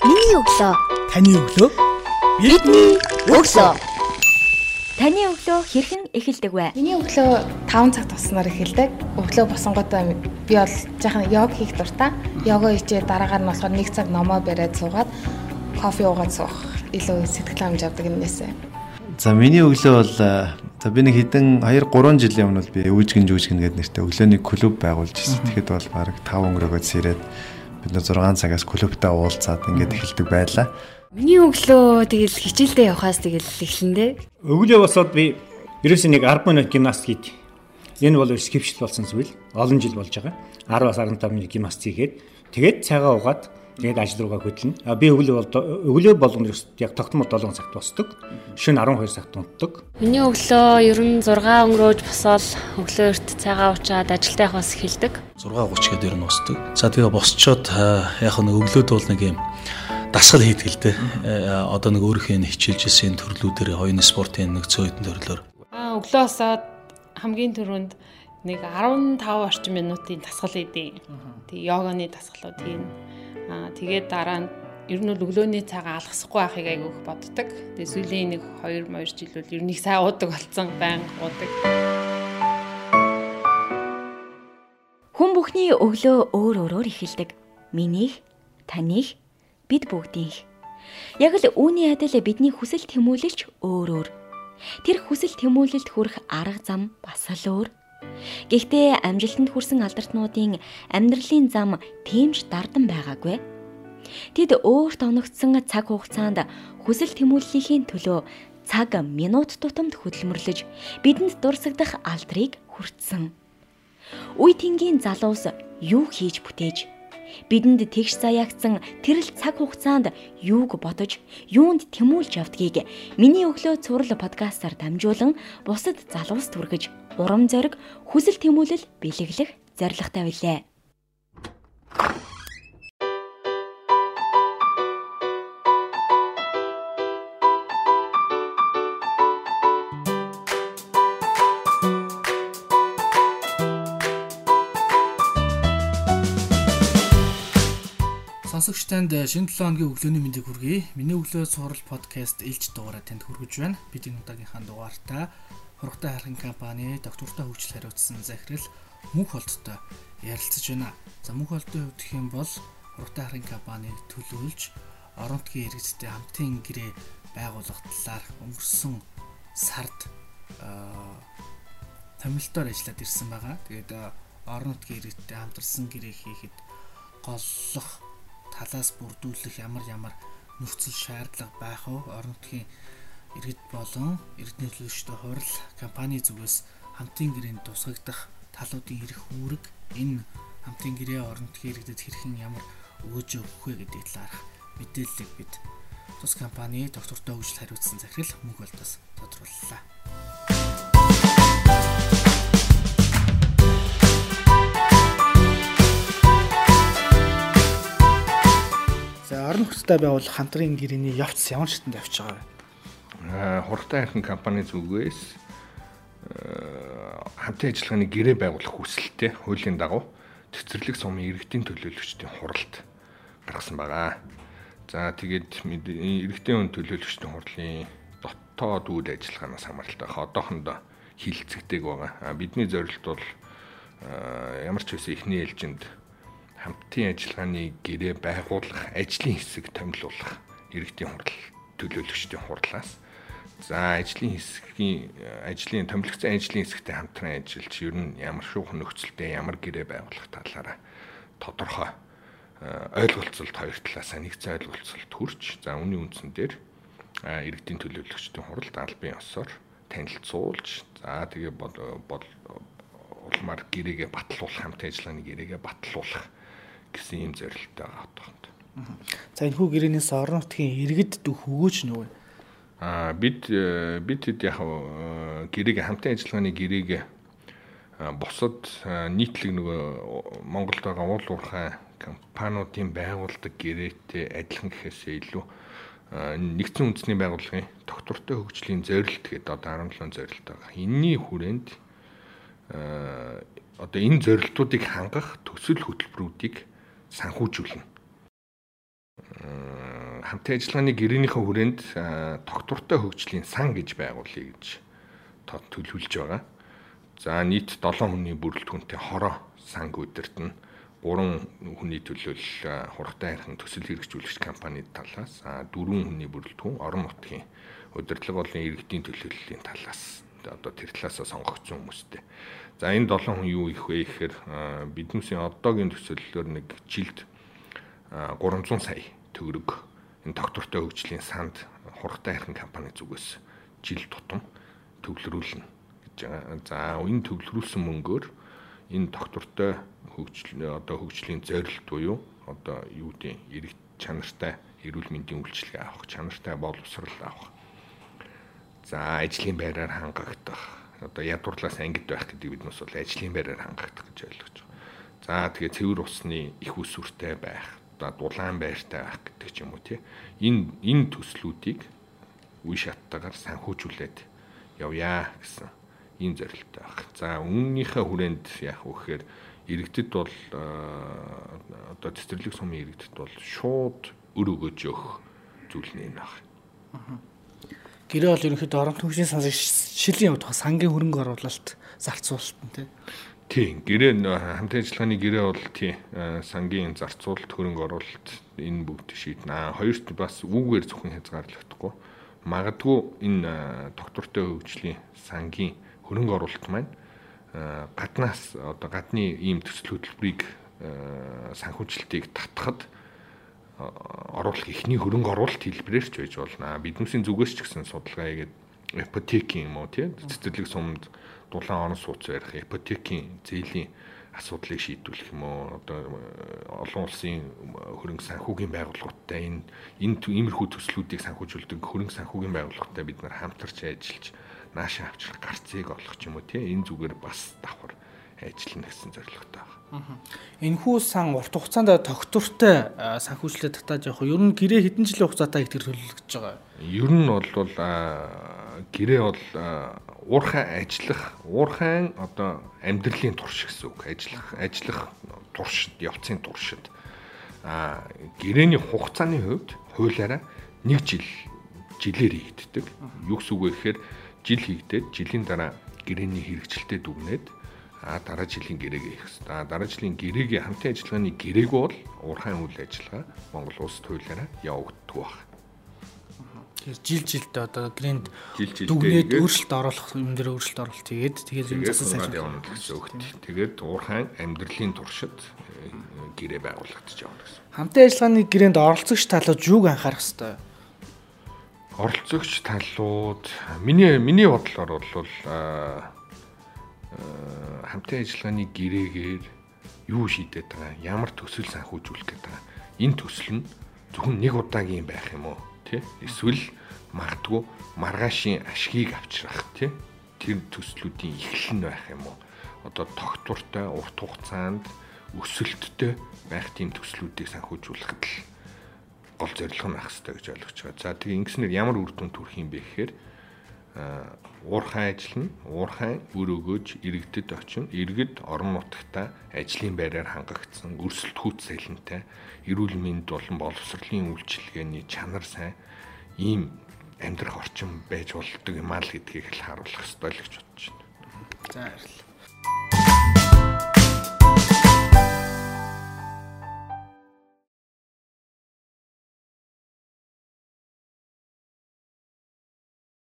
Миний өглөө. Таны өглөө. Бидний өглөө. Таны өглөө хэрхэн эхэлдэг вэ? Миний өглөө 5 цаг туснаар эхэлдэг. Өглөө босонготой би бол жаахан йог хийх дуртай. Йога хийжээ дараагаар нь болохоор 1 цаг номоо бариад суугаад кофе уугаад суух илүү сэтгэл хангамж авдаг юмнээсээ. За миний өглөө бол за би нэг хэдэн 2 3 жилийн өмнө бол би өвжгэн жүжгэн гэдэг нэртэй өглөөний клуб байгуулж ирсэн. Тэгэхэд бол баг 5 өнгөрөөгөө сэрээд бид нэ 6 цагаас клубтаа уулзаад ингээд эхэлдэг байлаа. Миний өглөө тэгэл хичээлдээ явхаас тэгэл эхлэндээ. Өглөө босоод би ерөөсөө нэг 10 минут гимнастик хийд. Энэ бол скипшл болсон зүйл. Олон жил болж байгаа. 10-аас 15 минут гимнастик хийгээд тэгээд цайгаа угаад тэгээд ажил руугаа хөдлөнө. А би өглөө бол өглөө болгоно яг тогтмол 7 цагт босдог. Шөнө 12 цагт унтдаг. Миний өглөө ер нь 6 өнгөрөөж босоод өглөө эрт цайгаа уучаад ажилдаа явахаас эхэлдэг. 6:30 гээд ер нь босдог. За тэгээ босчоод яг нэг өглөөд бол нэг юм дасгал хийдэг л дээ. Одоо нэг өөрийнхөө хичээлжсэн төрлүүдээр хоёрын спортын нэг цөөхөн төрлөөр. Аа өглөө босоод хамгийн түрүүнд нэг 15 орчим минутын дасгал хийдэг. Тэгээ йоганы дасгалууд хийн. Аа тэгээд дараа нь ер нь өглөөний цагаа алгасахгүй байхыг айгүйх боддог. Тэгээ сүүлийн нэг 2 2 жил бол ер нь их сайн уудаг болсон, байнга уудаг. Хүн бүхний өглөө өөр өөрөөр эхэлдэг. Минийх, таних, бид бүгдийнх. Яг л үүний адил бидний хүсэл тэмүүлэлч өөр өөр. Тэр хүсэл тэмүүлэлд хүрэх арга зам бас л өөр. Гэхдээ амжилтанд хүрсэн алдартнуудын амьдралын зам тэмж дардан байгаагүй. Тэд өөрт оногдсон цаг хугацаанд хүсэл тэмүүллийн төлөө цаг минут тутамд хөдөлмөрлөж бидэнд дурсагдах алдрыг хүртсэн. Үе тэнгийн залуус юу хийж бүтээж бидэнд тэгш заяагцсан тэрл цаг хугацаанд юуг бодож, юунд тэмүүлж явдгийг миний өглөө цуврал подкастаар дамжуулан бусад залуус түргэж, урам зориг, хүсэл тэмүүлэл бэлэглэх зорилготой билээ. Сонсогч танд шинэ 7 хоногийн өглөөний мэндийг хүргэе. Миний өглөө цуврал подкаст ээлж дугаараа танд хүргэж байна. Бид энэ удаагийнхаа дугаартаа Хургтай харган компани доктортой хөгжил хариуцсан захирал мөнх холттой ярилцаж байна. За мөнх холтын хувьд гэх юм бол Хургтай харган компаниг төлөөлж орон нутгийн иргэдтэй хамтын гэрээ байгуулах талаар өнгөрсөн сард томилтоор ажиллаад ирсэн байгаа. Тэгээд орон нутгийн иргэдтэй хамтарсан гэрээ хийхэд голлох талаас бүрдүүлэх ямар ямар нөхцөл шаардлага байх вэ? Орон нутгийн иргэд болон эрдэнэ төлөөлөгчдөө хурал компани зүгээс хамтын гэрээнд тусгагдах талуудын эрх үүрэг энэ хамтын гэрээ орон нутгийн иргэдэд хэрхэн ямар өгөөж өгөх вэ гэдэг талаарх мэдээллийг бид тус компани доктортой хөгжил хариуцсан захирал мөнх болдоос тодрууллаа. Нөхцөлтэй байгуулах хамтран гэрээний явц ямар шатнд явж байгаа вэ? Аа хурдтай хайрхан компани зүгээс хамтын ажиллагааны гэрээ байгуулах хүсэлтэй хуулийн дагуу цэцэрлэг сумын иргэдийн төлөөлөгчдийн хуралд гаргасан байгаа. За тэгээд иргэдийн өн төлөөлөгчдийн хурлын дотоод үйл ажиллагаанаас хамааралтай одоохондоо хилцэгдэг байгаа. Бидний зорилт бол ямар ч үсэн эхний ээлжинд хамтын ажиллагааны гэрээ байгуулах, ажлын хэсэг томилуулах иргэдийн хурал төлөөлөгчдийн хурлаас. За ажлын хэсгийн ажлын томилогцсон ажлын хэсэгтэй хамтран ажиллаж ер нь ямар шүүх нөхцөлтэй ямар гэрээ байгуулах талаараа тодорхой ойлголцолт хоёр талаасаа нэгцэн ойлголцолт хүрч за үүний үндсэн дээр иргэдийн төлөөлөгчдийн хуралд албан ёсоор танилцуулж за тэгээ бол улмаар гэрээгээ батлуулах хамтын ажиллагааны гэрээгээ батлуулах гэсэн юм зорилттой байгаа одоохонд. За энэ хүү гэрээнээс орон нутгийн иргэд дөх өгөөч нүгэн. Аа бид бид хэд яг гэрээг хамтын ажиллагааны гэрээг босод нийтлэг нөгөө Монголд байгаа уул уурхай компаниудын байгуулдаг гэрээтэй адилхан гэхээсээ илүү нэгдсэн үндэсний байгууллагын доктортой хөгжлийн зорилт гэдэг одоо 17 зорилт байгаа. Энийний хүрээнд одоо энэ зорилтуудыг хангах төсөл хөтөлбөрүүдийг санхүүжүүлнэ. хамтын ажиллагааны гэрээнийхээ хүрээнд тогтвортой хөгжлийн сан гэж байгуулъя гэж төлөвлөж байгаа. За нийт 7 хүний бүрэлдэхүүнтэй хороо санг удирдна. 3 хүний төлөөл хургтай хайрхан төсөл хэрэгжүүлэгч компанид талаас 4 хүний бүрэлдэхүүн орон нутгийн удирдлага болон иргэдийн төлөөллийн талаас одоо тэр талаасаа сонгогдсон хүмүүстэй. За энэ 7 хүн юу их вэ гэхээр биднээсийн одоогийн төсөөллөөр нэг жилд 300 сая төгрөг энэ доктортой хөгжлийн санд хургтай хайрхан компани зүгээс жил тутам төвлөрүүлнэ байгаа. За энэ төвлөрүүлсэн мөнгөөр энэ доктортой хөгжил одоо хөгжлийн зорилт буюу одоо юу гэдэг эрэг чанартай эрүүл мэндийн үйлчилгээ авах, чанартай боловсрал авах. За ажлын байраар хангагдах. Одоо ядуурлаас ангид байх гэдэг биднээс бол ажлын байраар хангагдах гэж ойлгож байгаа. За тэгээ цэвэр усны их усүртэй байх, одоо дулаан байртай байх гэдэг ч юм уу тий. Энэ энэ төслүүдийг үе шаттайгаар санхүүжүүлээд явъя гэсэн ийм зорилттой баг. За өмнөнийхөө хүрээнд яах вэ гэхээр иргэдэд бол одоо цэцэрлэг сумын иргэдэд бол шууд өр өгөөж өгөх зүйл нь байна. Гэрээ бол ерөнхийдөө орон төвшин сансаг шилийн явах сангийн хөрөнгө оруулалт зарцуулалт нь тий. Тийм гэрээ хамтын ажиллагааны гэрээ бол тий сангийн зарцуулалт хөрөнгө оруулалт энэ бүгд шийднэ. Хоёрт бас үүгээр зөвхөн хязгаарлагдахгүй. Магадгүй энэ доктортой хөгжлийн сангийн хөрөнгө оруулалт маань гаднаас одоо гадны ийм төсөл хөтөлбөрийг санхүүжилтийг татхад оруулах ихний хөрөнгө оруулалт хэлбэрээр ч байж болно. Биднээсийн зүгээс ч гэсэн судалгаа хийгээд ипотекийн юм уу тий? Цэцэрлэг сумд дулаан орон сууц барих ипотекийн зээлийн асуудлыг шийдвэрлэх юм уу? Одоо олон улсын хөрөнгө санхүүгийн байгууллагуудтай энэ энэ иймэрхүү төслүүдийг санхүүжүүлдэг хөрөнгө санхүүгийн байгууллагуудтай бид нар хамтарч ажиллаж наашаа авчрах гарцыг олох юм уу тий? Энэ зүгээр бас давхар ажиллана гэсэн зорилготой байна. Энэхүү сан урт хугацаанд тогтвортой санхүүжлээ татаж явах. Ер нь гэрээ хэдэн жилийн хугацаатай их төлөвлөж байгаа. Ер нь бол гэрээ бол уурхай ажиллах, уурхайн одоо амьдралын турш гэсэн үг. Ажиллах, ажиллах туршид, явцын туршид а гэрээний хугацааны хувьд хуулаараа 1 жил жилээр хийгддэг. Юу гэсэн үг вэ гэхээр жил хийгдээд жилийн дараа гэрээний хэрэгжилтэд дүгнээд а дараа жилийн гэрээгээ хийх хэрэгтэй. А дараа жилийн гэрээгээ хамтын ажиллагааны гэрээг бол уурхайн үйл ажиллагаа Монгол улс туйлаараа явагддаг баг. Тэгэхээр жил жилдээ одоо грэнд дүгнээд өөрчлөлт оруулах юм дээр өөрчлөлт оруулалт хийгээд тэгээд юм засаж сайжруулах явна гэсэн үгт. Тэгээд уурхайн амьдралын туршид э, гэрээ байгуулагдаж явна гэсэн. Хамтын ажиллагааны гэрээнд оролцогч талууд юуг анхаарах хэрэгтэй? оролцогч талууд миний миний бодлоор бол хамтын ажиллагааны гэрээгээр юу шийдээд байгаа ямар төсөл санхүүжүүлэх гээд байгаа энэ төсөл нь зөвхөн нэг удаагийн байх юм уу тий? Эсвэл магадгүй маргаашийн ашгийг авчрах тий? Тэр төслүүдийн эхлэл нь байх юм уу? Одоо тогтвортой урт хугацаанд өсөлттэй байх тийм төслүүдийг санхүүжүүлэхэд л гол зорилго нь ах хэрэгтэй гэж ойлгож байгаа. За тэгээ ингэснээр ямар үр дүнд хүрэх юм бэ гэхээр уурхай ажиллана, уурхай өр өгөөж иргэдэд очино. Иргэд орон нутгата ажлын байраар хангагдсан, өрсөлдөхүйт сэлэнтэй, эрүүл мэнд болон боловсролын үйлчилгээний чанар сайн ийм амьдрах орчин байж болдог юм аа л гэдгийг л харуулах хэрэгтэй л гэж бодож байна. За баярлалаа.